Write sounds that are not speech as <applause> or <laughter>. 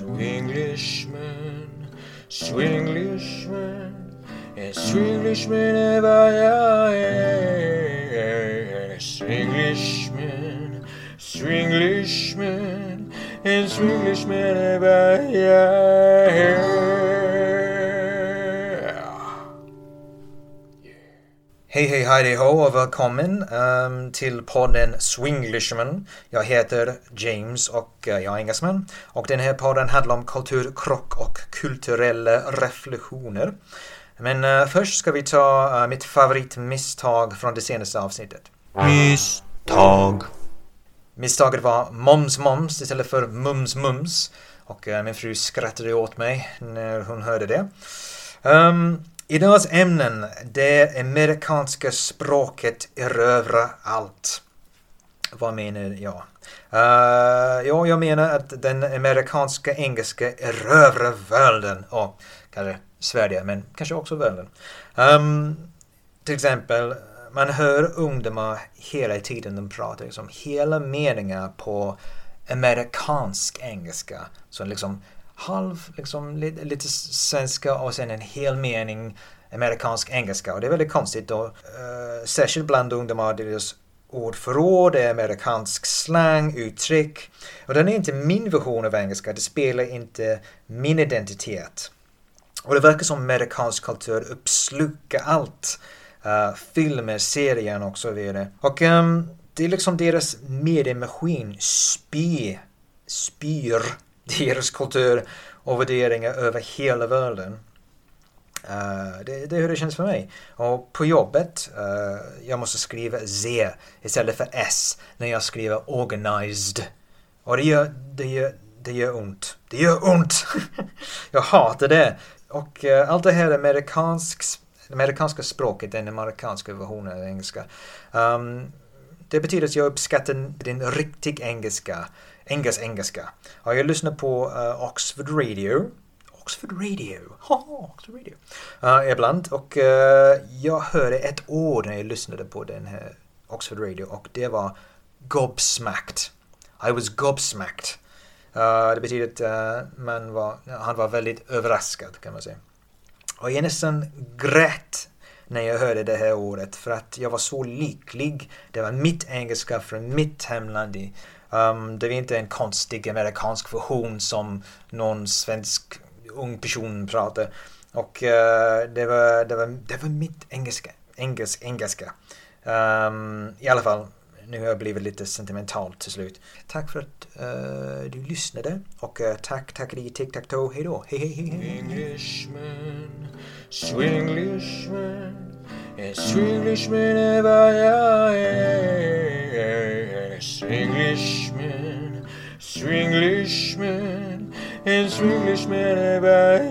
Swinglishman, Swinglishman, and Swinglishman ever yeah, Swinglishman, Swinglishman, and Swinglishman ever yeah. Hej hej hej ho och välkommen um, till podden Swinglishman. Jag heter James och uh, jag är engelsman. Och den här podden handlar om kulturkrock och kulturella reflektioner. Men uh, först ska vi ta uh, mitt favoritmisstag från det senaste avsnittet. Misstag. Misstaget var moms moms istället för mums mums. Och min fru skrattade åt mig när hon hörde det. Um, Idags ämnen, det amerikanska språket erövrar allt. Vad menar jag? Uh, ja, jag menar att den amerikanska engelska erövrar världen. Oh, kanske Sverige, men kanske också världen. Um, till exempel, man hör ungdomar hela tiden, de pratar liksom hela meningar på amerikansk engelska. Så liksom halv, liksom, lite, lite svenska och sen en hel mening amerikansk engelska. Och det är väldigt konstigt då. Uh, särskilt bland ungdomar, deras ordförråd är amerikansk slang, uttryck. Och den är inte min version av engelska, det spelar inte min identitet. Och det verkar som amerikansk kultur uppslukar allt. Uh, filmer, serien och så vidare. Och um, det är liksom deras mediemaskin spyr, deras kultur och värderingar över hela världen. Uh, det, det är hur det känns för mig. Och på jobbet, uh, jag måste skriva Z istället för S när jag skriver organized. Och det gör, det gör, det gör ont. Det gör ont! <laughs> jag hatar det. Och uh, allt det här amerikansk, amerikanska språket, den amerikanska versionen av engelska. Um, det betyder att jag uppskattar din riktig engelska engelsk engelska. Och jag lyssnar på uh, Oxford Radio. Oxford Radio. Oxford Radio. Uh, ibland. Och uh, jag hörde ett ord när jag lyssnade på den här Oxford Radio och det var gobsmacked. I was gobsmacked. Uh, det betyder att uh, man var, han var väldigt överraskad kan man säga. Och jag nästan grät när jag hörde det här ordet för att jag var så lycklig. Det var mitt engelska från mitt hemland Um, det var inte en konstig amerikansk version som någon svensk ung person pratar. Och uh, det, var, det, var, det var mitt engelska. Engelsk, engelska. Um, I alla fall, nu har jag blivit lite sentimental till slut. Tack för att uh, du lyssnade och uh, tack, tack dig, tack, tac hej då, hej hej hej. Englishman, swinglishman, and swinglishman ever Swinglishman, swinglishman, and swinglishman ever